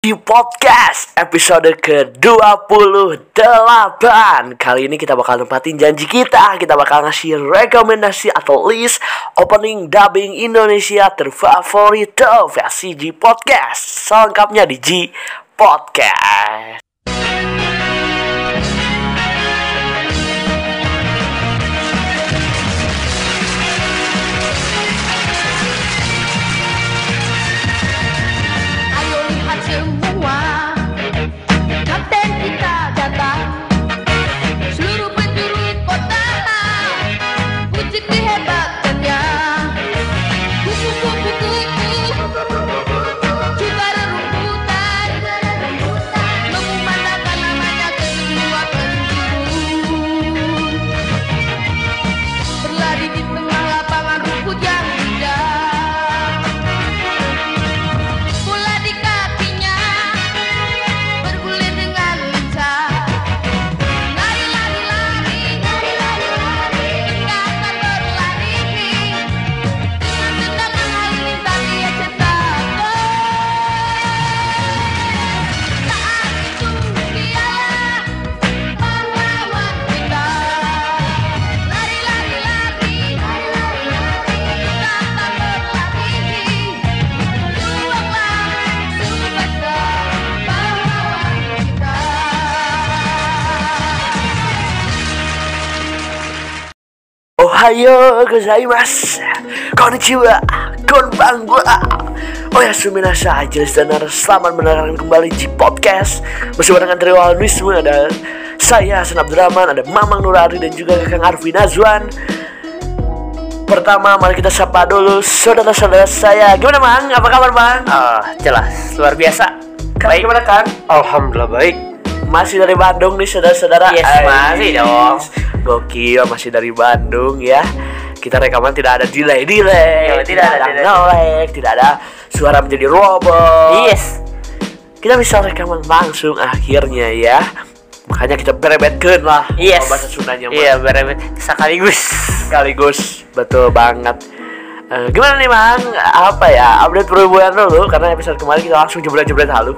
di podcast episode ke-28 Kali ini kita bakal nempatin janji kita. Kita bakal ngasih rekomendasi atau list opening dubbing Indonesia terfavorit versi G Podcast. Selengkapnya di G Podcast Ohayo gozaimasu Konnichiwa Konbanwa Oh ya suminasa jelas dan Selamat mendengarkan kembali di podcast Bersama dengan Trio Alwismu Ada saya Senap Draman Ada Mamang Nurari dan juga Kakang Arvin Azwan Pertama mari kita sapa dulu Saudara-saudara saya Gimana Mang? Apa kabar Bang? Ah, jelas, luar biasa. Baik gimana Kang? Alhamdulillah baik. Masih dari Bandung nih saudara-saudara Yes, Ais. masih dong. Gokil masih dari Bandung ya Kita rekaman tidak ada delay-delay Yo, tidak ada delay. nolek Tidak ada suara menjadi robot Yes. Kita bisa rekaman langsung akhirnya ya Makanya kita berebetkan lah Yes. Bahasa Sundanya. Iya, berebet sekaligus. Sekaligus Betul banget Eh, Gimana nih Mang? Apa ya? Update perhubungan dulu Karena episode kemarin kita langsung jebret-jebret halu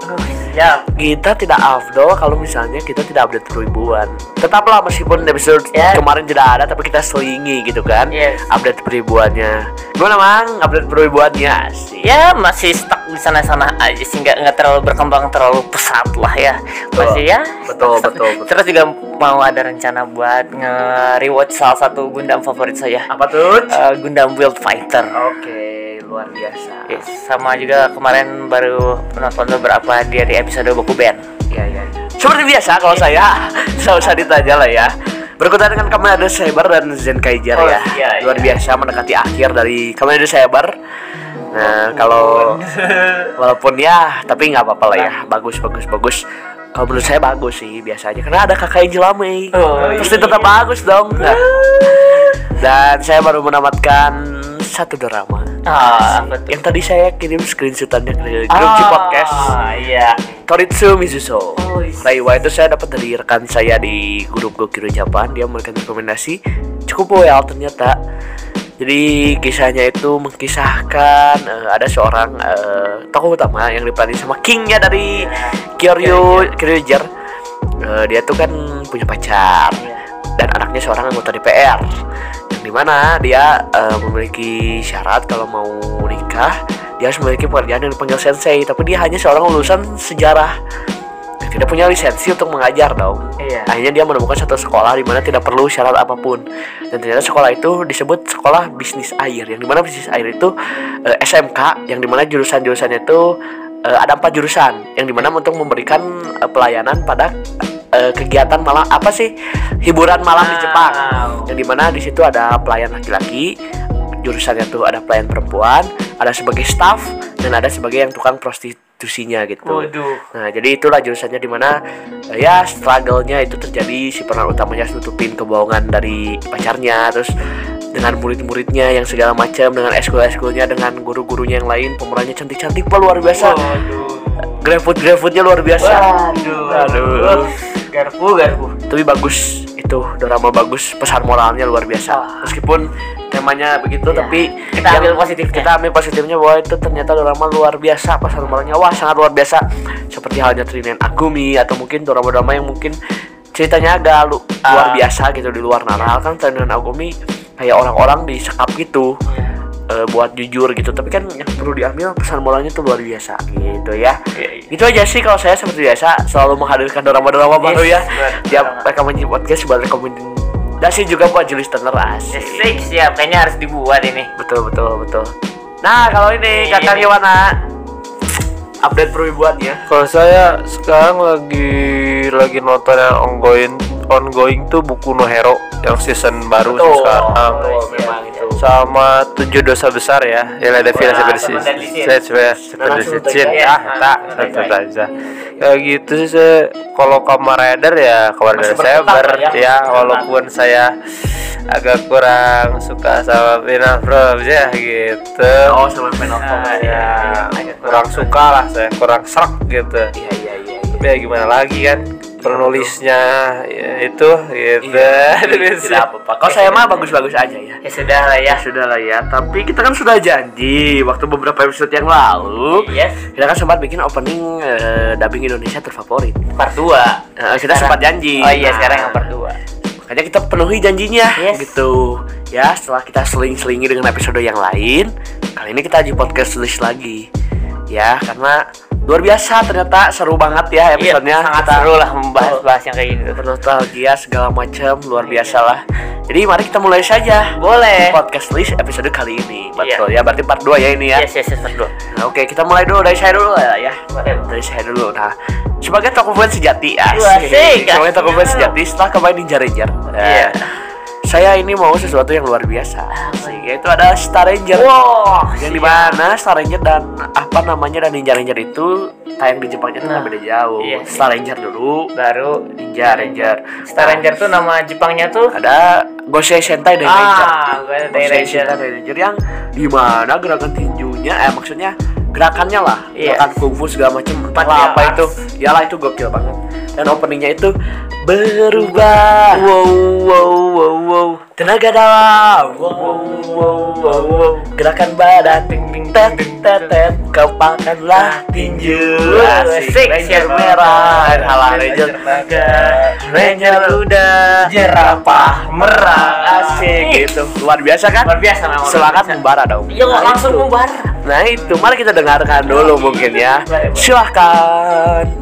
Ya, kita tidak afdol kalau misalnya kita tidak update peribuan. Tetaplah meskipun episode Ya. kemarin tidak ada, tapi kita selingi gitu kan, Yes. update peribuannya. Gimana mang? Update peribuannya sih. ya masih stuck di sana-sana aja sih, nggak nggak terlalu berkembang terlalu pesat lah ya. Masih ya. Betul, betul, betul. Terus juga mau ada rencana buat nge-rewatch salah satu Gundam favorit saya. Apa tuh? Eh, Gundam Build Fighter. Oke, luar biasa. Yes, sama juga kemarin baru nonton beberapa dari episode Boku Ben. Iya, iya. Seperti biasa kalau saya, saya usah ditanya lah ya. Berkutat dengan Kamen Saber dan Zen Kaiser Oh, ya. iya, Luar iya. biasa mendekati akhir dari Kamen Saber. Nah, kalau walaupun ya, tapi nggak apa-apa lah ya. Bagus, bagus, bagus. Kalau menurut saya bagus sih biasa aja karena ada kakak yang jelame. Oh, Pasti iya. tetap bagus dong. Nah. Dan saya baru menamatkan satu drama. Ah? Yang tadi saya kirim screenshotannya ke grup G Podcast. Ah, iya. Toritsu Mizuso. Oh, iya. Reiwa itu saya dapat dari rekan saya di grup Gokiro Japan. Dia memberikan rekomendasi cukup well ternyata. Jadi kisahnya itu mengkisahkan eh, ada seorang eh, tokoh utama yang diperanin sama kingnya dari Kyoryu Kyoryu Eh, dia tuh kan punya pacar dan anaknya seorang anggota DPR di mana dia eh, memiliki syarat kalau mau nikah dia harus memiliki pekerjaan yang dipanggil sensei. Tapi dia hanya seorang lulusan sejarah. Tidak punya lisensi untuk mengajar dong. Iya. akhirnya dia menemukan satu sekolah di mana tidak perlu syarat apa pun. Dan ternyata sekolah itu disebut sekolah bisnis air yang di mana bisnis air itu eh, SMK yang di mana jurusan-jurusannya itu eh, ada empat jurusan yang di mana untuk memberikan eh, pelayanan pada eh, kegiatan malam apa sih hiburan malam di Jepang Wow. yang di mana di situ ada pelayan laki-laki jurusannya tuh ada pelayan perempuan ada sebagai staff dan ada sebagai yang tukang prostitusinya gitu Waduh. Nah, jadi itulah jurusannya di mana eh, ya struggle-nya itu terjadi si peran utamanya harus nutupin kebohongan dari pacarnya, terus dengan murid-muridnya yang segala macam, dengan eskul-eskulnya, dengan guru-gurunya yang lain, pemerannya cantik-cantik, luar biasa. Waduh. Grafut-grafutnya luar biasa. Waduh. Aduh. Garpu, garpu. Tapi bagus itu drama bagus pesan moralnya luar biasa meskipun temanya begitu Iya. tapi Kita ambil positifnya. kita ambil positifnya bahwa itu ternyata drama luar biasa pesan moralnya wah sangat luar biasa seperti halnya Trinen Agumi atau mungkin drama-drama yang mungkin ceritanya agak lu- luar Ah. biasa gitu di luar nalar kan Trinen Agumi kayak orang-orang disekap gitu eh, buat jujur gitu tapi kan yang perlu diambil pesan moralnya tuh luar biasa gitu ya Iya, iya. itu aja sih kalau saya seperti biasa selalu menghadirkan drama-drama baru ya Yes, tiap rekaman podcast buat rekomendasi juga buat Julius Turner asik Asik, siap. Kayaknya harus dibuat ini. betul betul betul nah kalau ini Ini. kakak gimana update perwibuannya Kalau saya sekarang lagi lagi nonton yang ongoing ongoing tuh buku No Hero yang season baru Betul. sekarang Betul, memang itu. Sama tujuh dosa besar ya. Yang ada film Wah, seperti seperti Nah, tak tanya. saja kayak gitu sih saya kalau Kamen Rider ya Kamen Rider saya ber ya. walaupun saya agak kurang suka sama Pina Proms ya gitu. Oh sama penonton Ah, ya iya. ya kurang suka lah saya kurang serak gitu. Iya iya iya iya. tapi ya gimana lagi kan penulisnya ya, itu gitu Iya, Tulisnya. tidak apa-apa. Kalau saya mah bagus-bagus aja ya. Ya sudah lah ya. Ya sudah lah ya. Tapi kita kan sudah janji waktu beberapa episode yang lalu. Yes. Kita kan sempat bikin opening eh, dubbing Indonesia terfavorit. Part 2. Eh, kita sempat janji. Oh iya, Nah, sekarang yang part 2. Makanya kita penuhi janjinya Yes. gitu. Ya, setelah kita seling-selingi dengan episode yang lain, kali ini kita di podcast list lagi. Ya, karena luar biasa ternyata seru banget ya episodenya. Iya, sangat Kita seru lah membahas-bahas yang kayak gini tuh. bernostalgia segala macam luar biasa lah. Jadi mari kita mulai saja. Boleh. Podcast list episode kali ini. Iya. Betul ya, berarti part 2 ya ini ya. Yes, yes, yes, part 2. Nah, oke, kita mulai dulu dari saya dulu ya, ya. Dari saya dulu. Nah, sebagai toko fans sejati, asik. Sebagai toko fans sejati setelah kemarin Ninja Ranger. Nah, Iya. Saya ini mau sesuatu yang luar biasa. Asik, yaitu ada Star Ranger. Wow, yang di mana Star Ranger dan apa namanya dan Ninja Ranger itu tayang di Jepangnya nggak Nah, beda jauh. iya. Star Ranger dulu, baru Ninja Ranger. Star Ranger tuh nama Jepangnya tuh ada Gosei Sentai dan Ranger. Ah, ada Gosei Ranger. Sentai dan Ranger yang di mana gerakan tinjunya, eh maksudnya gerakannya lah, Iya. gerakan kungfu segala macam, entahlah apa itu, iyalah itu gokil banget. Dan openingnya itu berubah, wow wow wow wow, tenaga dalam, wow wow wow wow, gerakan badan, ting ting tet tet tet, kepakanlah tinju, asik, Ranger merah, halah Ranger naga, Ranger kuda, jerapah merah, asik. Gitu, luar biasa kan? Luar biasa memang. biasa. membara dong. Iya, Nah, langsung membara. Nah itu, mari kita dengarkan dulu mungkin ya. Boleh. Silahkan.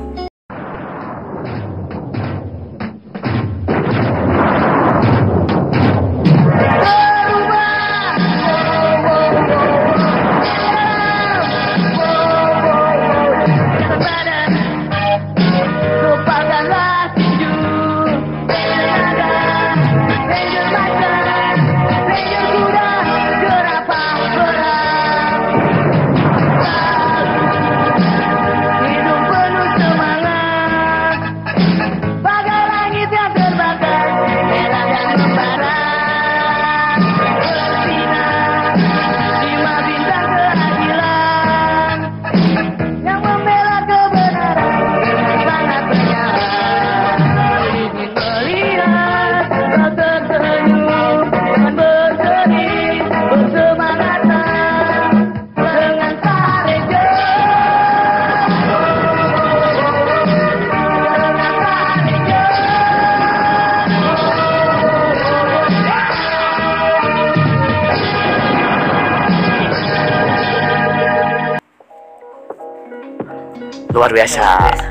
Luar biasa.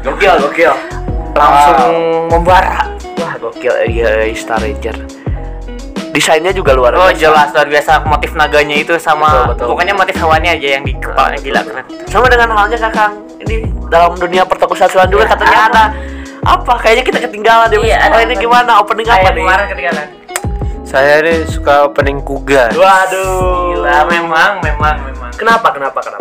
Gokil, gokil. Langsung membara. Wah, gokil iya iya, Star Ranger. Desainnya juga luar Oh biasa. jelas luar biasa motif naganya itu sama Betul, betul. pokoknya motif hewannya aja yang di kepalanya gila keren. Sama dengan halnya Kakang. Ini dalam dunia pertokosan juga Iya, katanya apa? ada apa? Kayaknya kita ketinggalan deh. Iya, oh, ini gimana opening apa nih? kemarin ketinggalan. Saya ini suka opening kuga Waduh. Gila memang memang memang. Kenapa? Kenapa? Kenapa?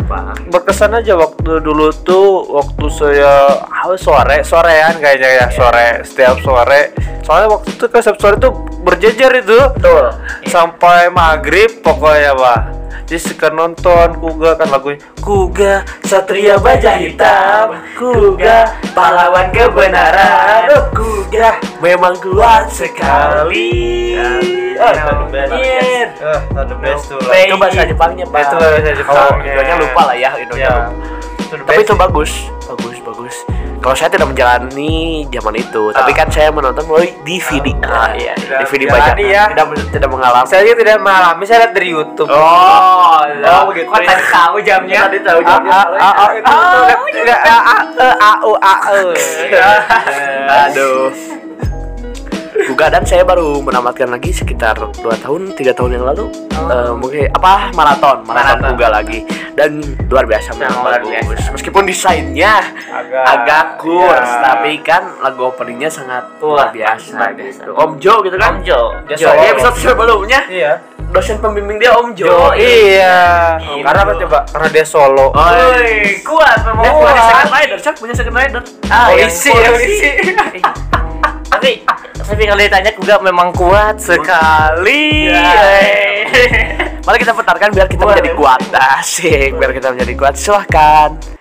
berkesan aja waktu dulu tuh waktu saya ah, sore sorean kayaknya ya sore setiap sore soalnya waktu itu kan setiap sore tuh berjejer itu Betul. sampai maghrib pokoknya pak jadi suka nonton kuga kan lagunya kuga satria baja hitam kuga pahlawan kebenaran Kuga memang kuat sekali Ah, Iya. Ah, the best tuh. Itu bahasa Jepangnya pak. Itu bahasa. Oh, Indonya lupa lah ya Indonya Ya. lupa. Tapi itu bagus Bagus, bagus. Kalau saya tidak menjalani zaman itu Tapi kan saya menonton melalui DVD Ah, iya. DVD Tidak bajakan menjalani ya. Tidak, tidak mengalami. Saya tidak mengalami. Saya lihat dari YouTube. Oh, Oh, begitu Kok tadi tahu jamnya? Tadi tahu Ah, jamnya. ah, ah, ah, itu tuh lihat- lihat, ah, ah, eh, ah, oh, ah, eh. Aduh. Guga dan saya baru menamatkan lagi sekitar 2 tahun, 3 tahun yang lalu. Eh, mungkin apa maraton, maraton Maraton. Guga lagi. Dan luar biasa memang luar bagus. Meskipun desainnya Agak- agak kurs, iya. tapi kan lagu openingnya sangat luar Wah, biasa, luar biasa. gitu. Om Jo gitu kan? Om Jo. Dia Jo, solo. ya episode sebelumnya Iya. dosen pembimbing dia Om Jo. Jo, iya. Karena apa coba? Karena dia solo. Woi, kuat memang Dia punya second rider, Cak, punya second rider. Ah, yang Polisi, polisi. tapi tapi kalau ditanya juga memang kuat sekali. Ya. Mari kita putarkan biar kita Boleh. menjadi kuat. Asik, biar kita menjadi kuat. Silahkan.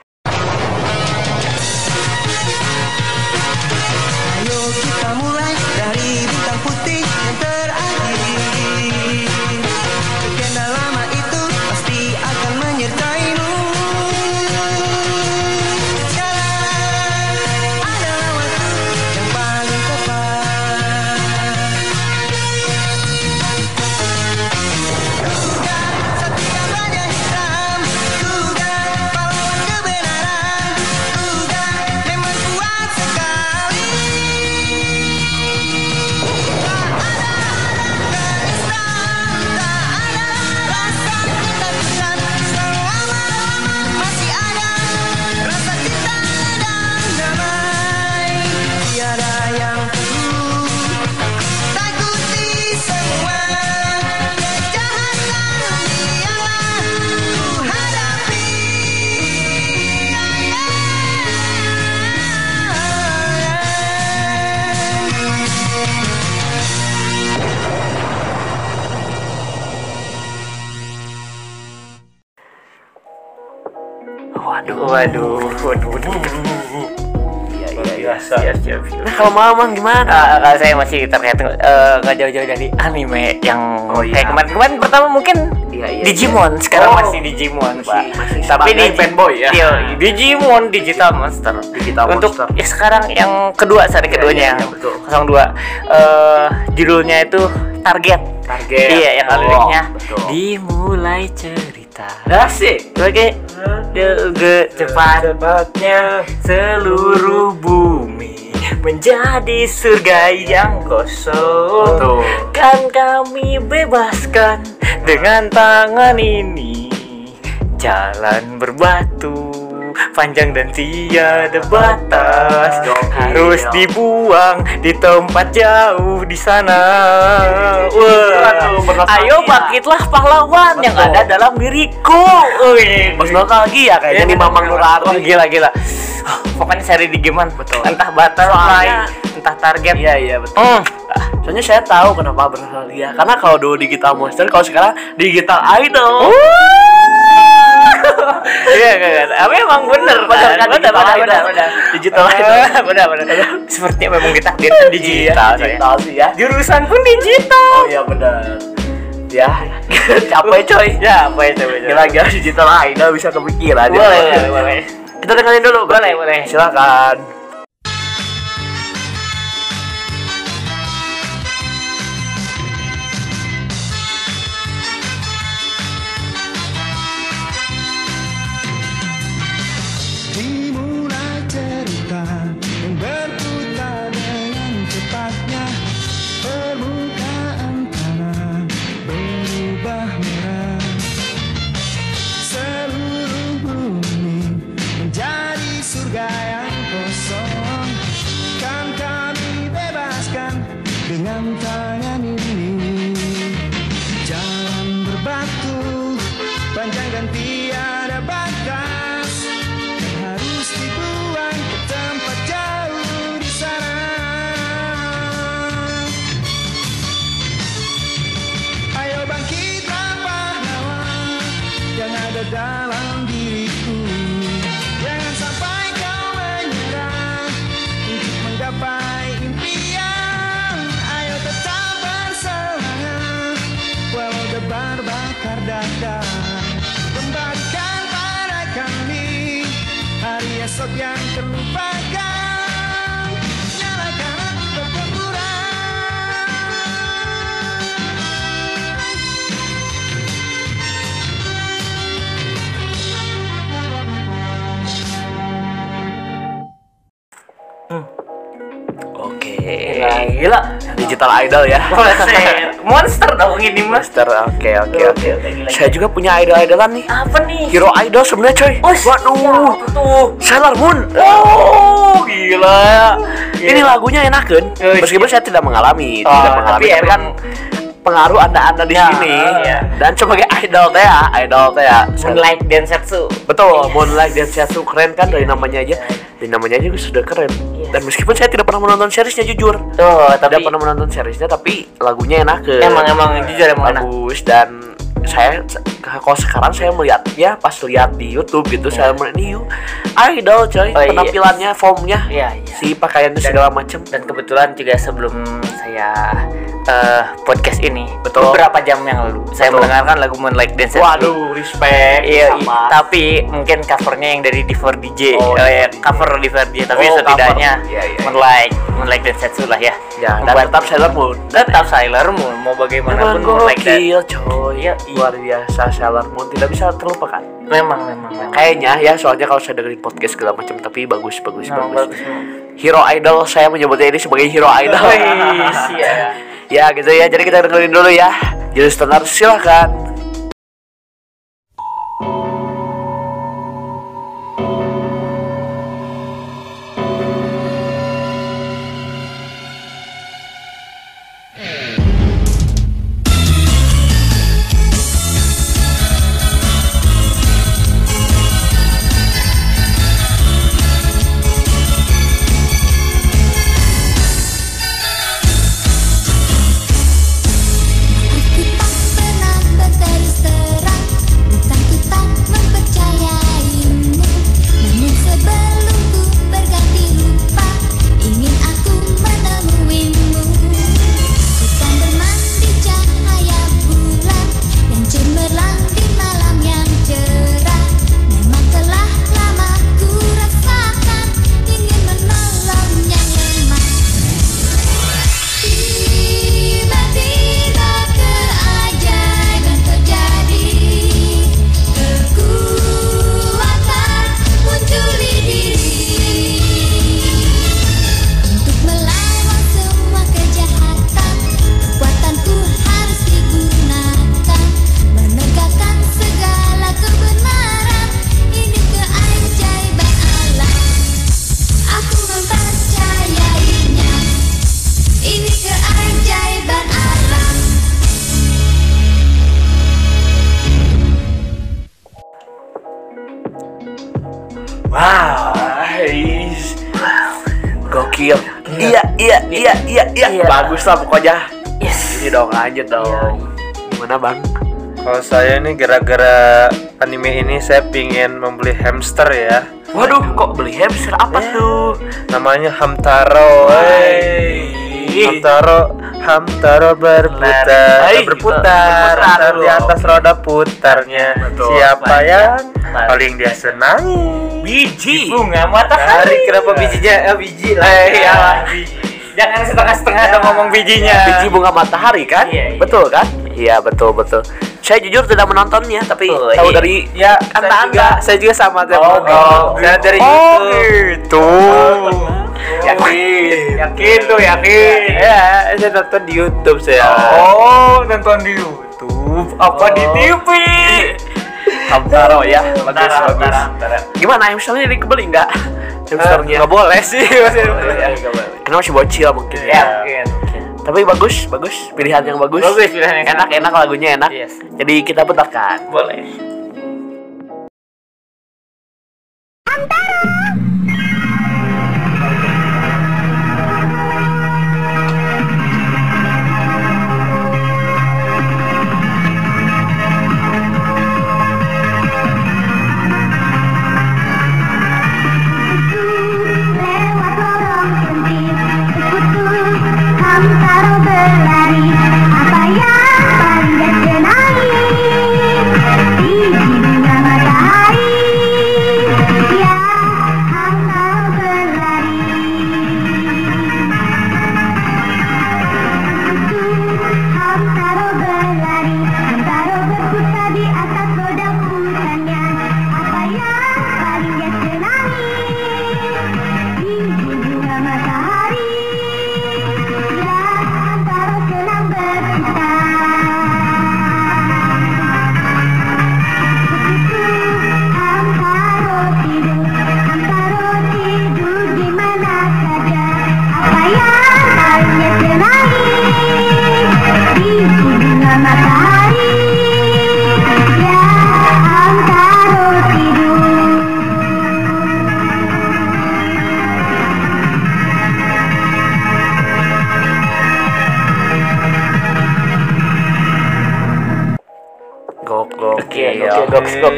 Kalau mama gimana? Ah, kalau saya masih terkait eh, nggak jauh-jauh dari anime yang Oh, iya. kayak kemarin-kemarin pertama mungkin Iya, iya, Digimon sekarang Oh. masih Digimon pak masih tapi di fanboy ya? Iya, Digimon Digital Monster Digital untuk Monster. ya sekarang yang kedua seri Iya, keduanya iya, iya, betul. 02 eh judulnya itu Target Target. iya yang Oh, liriknya dimulai cerita Asik. Oke, cepat Cepatnya seluruh bumi menjadi surga yang kosong. Betul. Kan kami bebaskan dengan tangan ini jalan berbatu panjang dan tiada batas harus dibuang di tempat jauh di sana. Wah, ayo bangkitlah pahlawan yang ada dalam diriku. Bos nostalgia kayaknya di Mamang Wah, Nurarti. gila gila. Pokoknya seri Digimon Betul. Entah butterfly, entah target. Iya, iya betul. Hmm. Soalnya saya tahu kenapa bernostalgia. Karena kalau dulu digital monster, kalau sekarang digital idol. Iya, iya, iya. Tapi emang bener Bener kan, Bener, digital bener, bener, bener. Digital. Bener, bener. Sepertinya memang digital. Iya, saya. digital sih ya. Jurusan pun digital. Oh iya benar. Ya, capek coy. Ya, apa itu? itu? Kira-kira digital idol bisa kepikiran. Boleh, boleh, boleh. Kita dengerin dulu. Boleh, boleh. Silakan. Idol ya. Monster, monster dong ini mas. Master, oke oke Oke, oke. Saya juga punya idol-idolan nih. Apa nih? Hero idol sebenarnya coy. Oh, Waduh. apa tuh? Sailor Moon. Oh, gila. Ini lagunya enakan. Oh, iya. Meskipun saya tidak mengalami, Oh, tidak mengalami, tapi tapi, kan pengaruh anda-anda di Ya, sini. iya. Dan sebagai idol teh ya, idol teh ya. Moonlight Densetsu. Betul, Moonlight dan Setsu keren kan dari namanya aja. Dari namanya aja sudah keren. Iya. Dan meskipun saya tidak pernah menonton seriesnya jujur, Tuh, tapi tidak pernah menonton seriesnya tapi lagunya enak emang emang jujur emang enak. bagus dan saya kalau sekarang saya melihatnya pas lihat di YouTube gitu saya melihat ini idol coy Oh, iya. penampilannya formnya Iya, iya. si pakaiannya Dan- segala macem Dan kebetulan juga sebelum saya eh, podcast ini, Betul. beberapa jam yang lalu saya Betul. mendengarkan lagu Moonlight Densetsu. waduh respect Iya, sama tapi mungkin covernya yang dari Diver DJ, Oh, Diver DJ. cover Diver DJ, tapi Oh, setidaknya. Iya, iya, iya. Moonlight, Moonlight Densetsu lah ya. ya dan tetap Sailor Moon tetap Sailor Moon, mau bagaimanapun Moonlight dan gokil coy Iya, luar biasa Sailor Moon. Tidak bisa terlupakan. Memang memang memang. kayaknya ya soalnya kalau saya dengerin podcast segala macam tapi bagus bagus Memang bagus. bagus. hero idol saya menyebutnya ini sebagai hero idol. Wih, siap. ya gitu ya. Jadi kita dengerin dulu ya. Jadi standar silahkan ini dong lanjut dong gimana bang Kalau saya ini gara-gara anime ini saya pingin membeli hamster ya. waduh kok beli hamster apa tuh Namanya Hamtaro. Hey. Hamtaro, Hamtaro berputar, Hai. berputar, Berputar di atas roda putarnya. Betul. Siapa yang Banyak. paling dia senangi? biji Bunga Hari matahari. kenapa bijinya? Eh, biji lah. Eh, iyalah. Jangan setengah-setengah dong ngomong bijinya. biji bunga matahari kan Iya, iya. betul kan iya betul betul saya jujur tidak menontonnya tapi Oh, tahu iya. dari Ya, saya juga, anda saya juga sama Oh, oh, Saya dari oh, YouTube. gitu Yakin, yakin tuh yakin. Ya, saya nonton di YouTube saya. Oh, nonton di YouTube apa di TV? Hamtaro ya bagus bagus gimana hamsternya dikebeli nggak Hamsternya nggak boleh sih. Masih Iya, karena masih bocil mungkin. Ya, mungkin. tapi bagus bagus. Pilihan yang bagus. Bagus pilihan yang enak enak. lagunya enak. Yes. jadi kita putarkan Boleh. lewat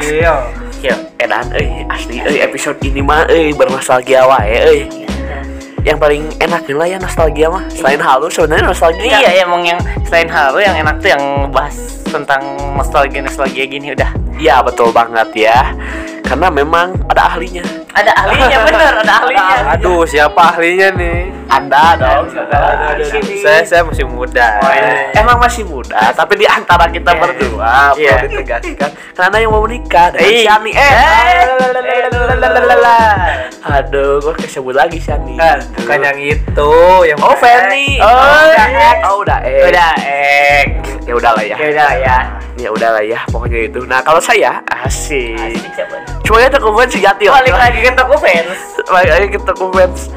Iya. Yo. Edan euy asli euy episode ini mah euy bernostalgia wae euy. Yang paling enak lah ya nostalgia mah. Selain halus sebenarnya nostalgia. Iya, emang yang selain hal yang enak tuh yang bahas tentang nostalgia nostalgia gini udah Iya betul banget ya. Karena memang ada ahlinya. Ada ahlinya bener ada ahlinya Aduh, siapa ahlinya nih? Anda dong. Saya saya masih muda. Emang masih muda, tapi di antara kita berdua Iya. perlu ditegaskan karena yang mau menikah dengan Ih. Shani eh. Aduh, gua kesebut lagi Shani. Bukan yang itu, yang Oh, Fanny. Oh, udah udah X. Oh, udah X. udah ek Ya udahlah ya. ya udah lah ya Ya udahlah ya, pokoknya itu. Nah, kalau saya asik. Asik? Cuma ya toko fans sejati balik lagi ke toko fans Balik lagi ke toko fans.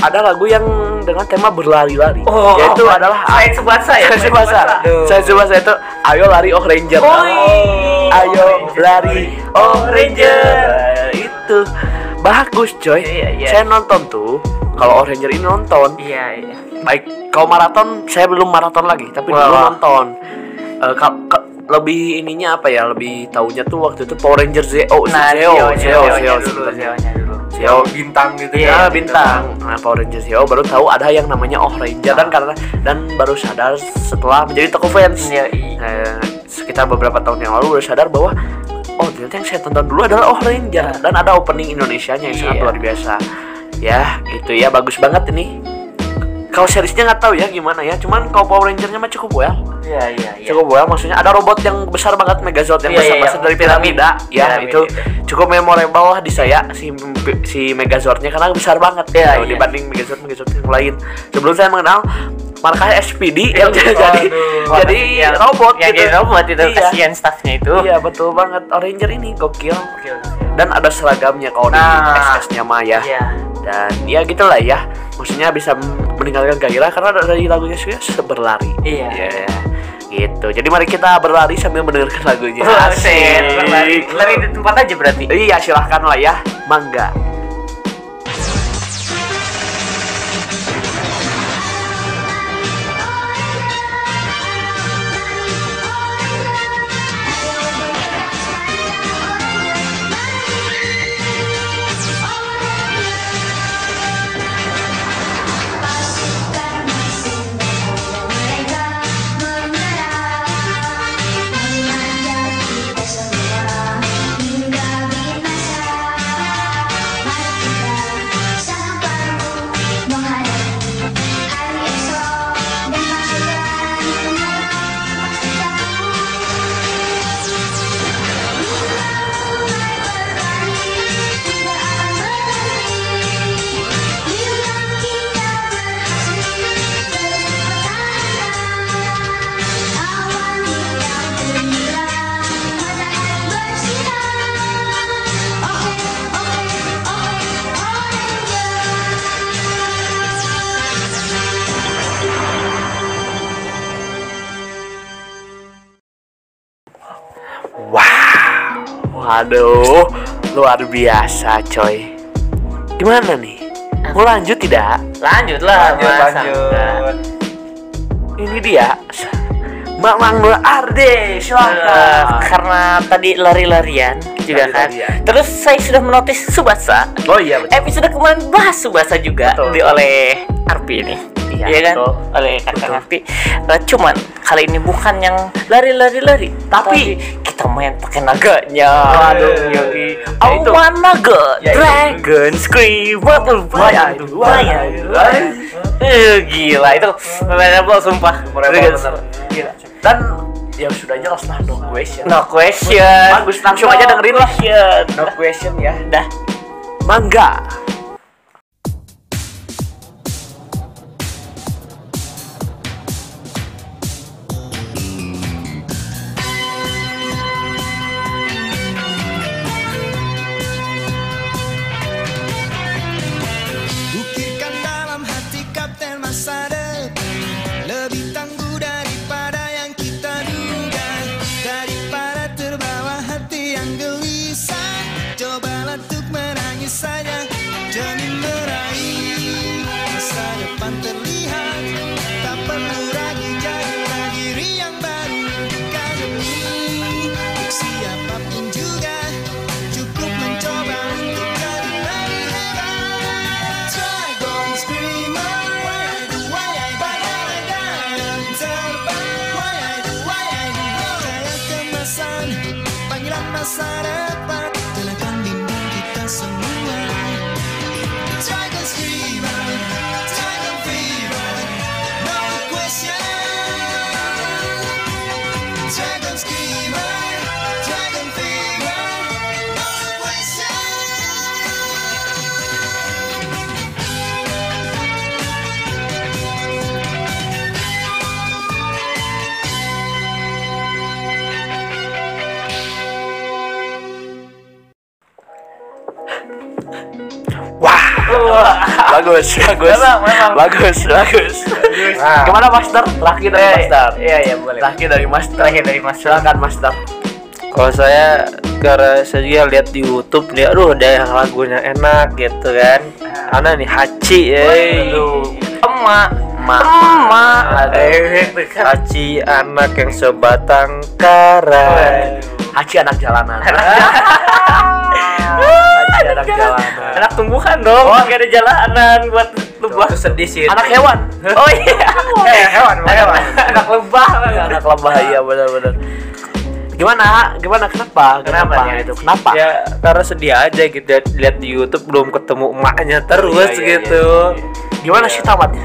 Ada lagu yang dengan tema berlari-lari. Oh, yaitu apa? adalah Selain Subasa ya? Saya Subasa. Subasa. Saya Subasa itu Ayo lari Oh Ranger. Oh, Ayo lari Oh Ranger. Itu bagus coy. Iya, iya. Saya nonton tuh. Kalau Oh Ranger ini nonton. iya iya Baik kalau maraton saya belum maraton lagi, tapi Wah, dulu nonton. Eh, ka- ka- lebih ininya apa ya? Lebih taunya tuh waktu itu Power Ranger Zeo, nah Zeo, Zeo Zeo, Zeo Zeo, dulu sebenarnya. Zeo-nya dulu Zeo bintang gitu Iya, ya gitu. bintang. Nah, Power Ranger Zeo baru tahu ada yang namanya Oh Ranger dan karena dan baru sadar setelah menjadi toko fans. Iya, iya. Eh, sekitar beberapa tahun yang lalu baru sadar bahwa oh ternyata yang saya tonton dulu adalah Oh Ranger dan ada opening Indonesianya yang sangat Iya. luar biasa. Ya, gitu ya bagus banget ini. Kalau seriesnya nggak tahu ya gimana ya, cuman kalau Power Ranger-nya mah cukup well. iya iya iya Cukup well, maksudnya ada robot yang besar banget Megazord yang Iya, besar iya, besar dari piramida, ya piramid itu cukup memorable lah di saya si si Megazordnya karena besar banget Iya, gitu, iya. dibanding Megazord Megazord yang lain. Sebelum saya mengenal markah SPD yang jadi Wah, jadi yang- robot yang gitu. jadi robot itu Iya. kasihan staffnya itu Iya betul banget. Oranger ini gokil. Dan ada seragamnya kalau Nah. di SS-nya mah ya. iya Dan ya gitulah ya. Maksudnya bisa meninggalkan gairah karena dari lagunya sudah berlari. Iya. Ya, gitu. Jadi mari kita berlari sambil mendengarkan lagunya. Asik. lari di tempat aja berarti Iya silahkan lah ya. Mangga. Waduh, luar biasa coy. Gimana nih? Mau lanjut tidak? lanjut lah Lanjut, masa lanjut. enggak? Ini dia. Mamang Nur Arde, silakan. karena tadi lari-larian juga kan Lari-larian. terus saya sudah menotis Subasa Oh iya betul. episode kemarin bahas Subasa juga Betul. di oleh Arpi ini Iya, Iya kan betul. oleh kakak Arpi Eh, cuman kali ini bukan yang lari-lari-lari Tapi- kita main pakai naganya Waduh, yoi. Ya, itu. Awan naga. Dragon Scream Butterfly waduh. Eh, gila itu memorable sumpah Memorable bener. Gila. Dan ya sudah jelas lah no question. no question Bagus, langsung aja dengerin lah. No question ya. dah Mangga. Bagus bagus Memang, memang. bagus bagus Nah. gimana master terakhir dari Eh, master Iya iya boleh. terakhir dari master Terakhir dari Mas. silakan master Kalau saya karena saya juga lihat di YouTube nih, aduh ada yang lagunya enak gitu kan. Ana nih Hachi, eh. Emak. Emak. Emak. Eh, Hachi anak yang sebatang kara. Haji anak jalanan Haji anak jalanan. Anak tumbuhan dong. Oh, gak ada jalanan buat lebah. Itu sedih sih. anak hewan. Oh iya. Eh, hewan, hewan. Anak lebah. anak lebah iya benar-benar. Gimana? Gimana? Kenapa? Kenapa kenapa? nih, itu kenapa? Ya karena sedih aja gitu. Lihat- di YouTube belum ketemu emaknya terus Iya, iya, gitu. gimana sih tamatnya?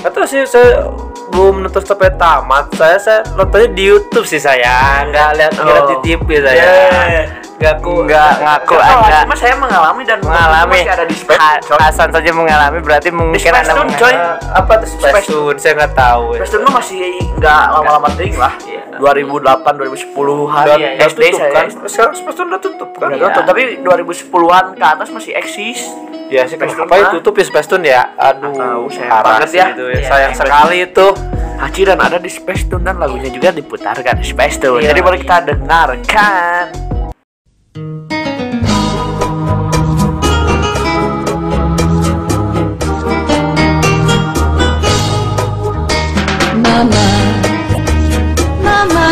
Atau sih saya belum nonton sampai tamat. Saya saya nontonnya di YouTube sih saya, nggak lihat nggak lihat di Oh. TV saya. Yeah. Nggak aku Nggak ngaku Anda cuma saya mengalami dan mengalami. masih ada di space Ha-. Hasan saja mengalami berarti mungkin Space Anda Tune, coy. Apa tuh Space Tune? Saya nggak tahu. ya. Space Tune masih nggak lama-lama ting lah Iya. 2008 2010-an Dan Iya, udah SD tutup saya kan? Sekarang Space Tune udah tutup kan? Udah tutup, tapi 2010-an ke atas masih eksis Ya sih kenapa Tune ya tutup ya Space Tune ya? Aduh, sayang parah banget sih ya. itu ya. Sayang sayang sekali itu. Haji dan ada di Space Tune dan lagunya juga diputarkan di Space Tune. Iya. Jadi boleh kita dengarkan. Mama, Mama,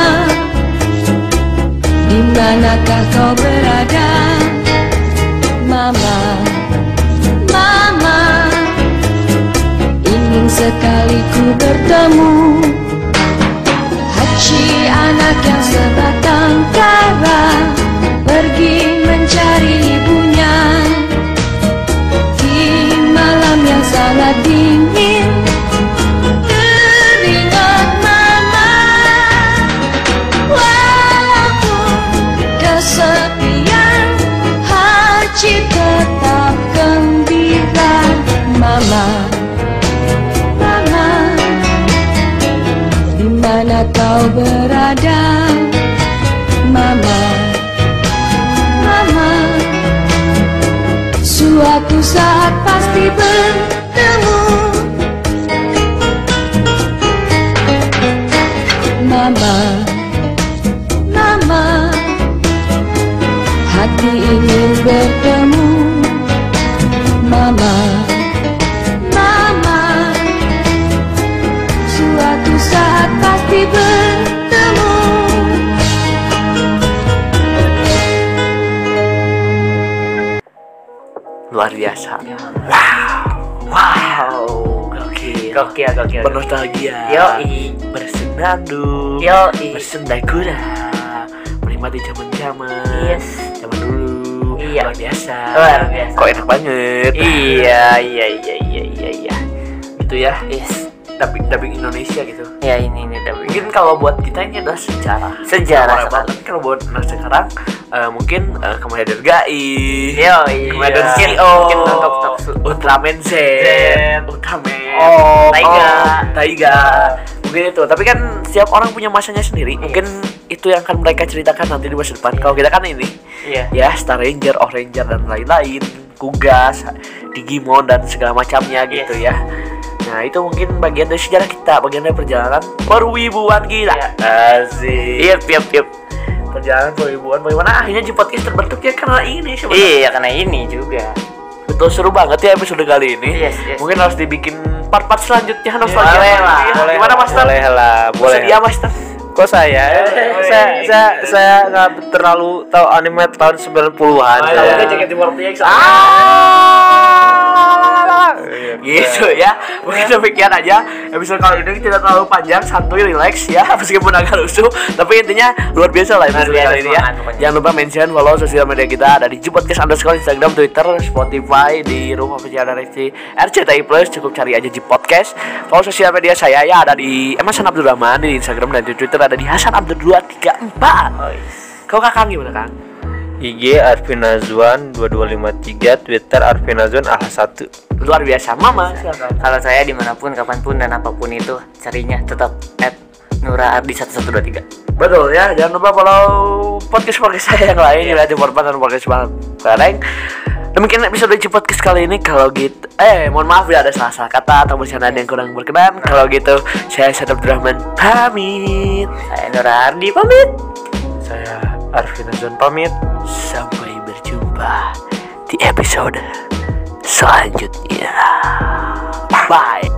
di manakah kau berada? Sekali ku bertemu. Haji anak yang sebatang kara pergi Wow. Wow. Gokil. Gokil, gokil. Bernostalgia. Yoi. Bersenandung. Yoi. Bersendai kuda. Menikmati zaman-zaman. Yes. Zaman dulu. Iya. Luar biasa. Luar biasa. Kok enak banget. Iya, iya, iya, iya, iya, iya. Gitu ya. Yes. Dubbing dubbing Indonesia gitu. Ya ini ini udah Mungkin kalau buat kita ini adalah sejarah. Sejarah kalau buat anak sekarang eh, mungkin uh, Commander Gai. Yo, iya. Commander Mungkin, CEO. mungkin untuk su- Ultraman Z. Ultraman. Oh, Taiga. Taiga. Mungkin itu. Tapi kan setiap orang punya masanya sendiri. Mungkin itu yang akan mereka ceritakan nanti di masa depan. Kalau kita kan ini Iya. ya Star Ranger, Orange dan lain-lain, Kugas, Digimon dan segala macamnya gitu ya. Nah itu mungkin bagian dari sejarah kita, bagian dari perjalanan perwibuan kita. Asik. Iya, yep, yep. Perjalanan perwibuan bagaimana akhirnya Ji Podcast terbentuk ya karena ini sebenarnya. Iya, karena ini juga. Betul seru banget ya episode kali ini. Yes, yes. Mungkin harus dibikin part-part selanjutnya nostalgia. Boleh lah, Iya. Boleh, Gimana Mas boleh lah, boleh. Sedia Mas? Kok saya? saya saya saya nggak terlalu tahu anime tahun 90-an. Tahu ya. aja JKT48 X. Ah. Iya. gitu ya. mungkin demikian aja. Episode kali ini tidak terlalu panjang santuy relax ya. Meskipun agak lusuh tapi intinya luar biasa lah episode kali ini ya. jangan lupa mention follow sosial media kita. Ada di Jupodcast underscore Instagram Twitter Spotify. Di rumah official dari RCTI Plus. Cukup cari aja di podcast follow sosial media saya ya. Ada di Emas Hasan Abdurrahman di Instagram dan di Twitter. Ada di Hasan Abdur 234 kau kakak gimana kang? IG Arvin Nazwan 2253 Twitter Arvin Nazwan AH1 luar biasa mama silakan Kalau saya di mana pun, kapan pun dan apa pun itu carinya tetap at Nura Ardi 1123 Betul ya, jangan lupa follow podcast podcast saya yang lain yeah. di Porban dan podcast Bareng. Demikian episode podcast kali ini kalau gitu eh mohon maaf ya ada salah-salah kata atau bercandaan yang kurang berkenan. Kalau gitu saya Sadap Abdurrahman pamit. Saya Nura Ardi pamit Saya Arvin Nazwan pamit Sampai berjumpa di episode selanjutnya. Bye.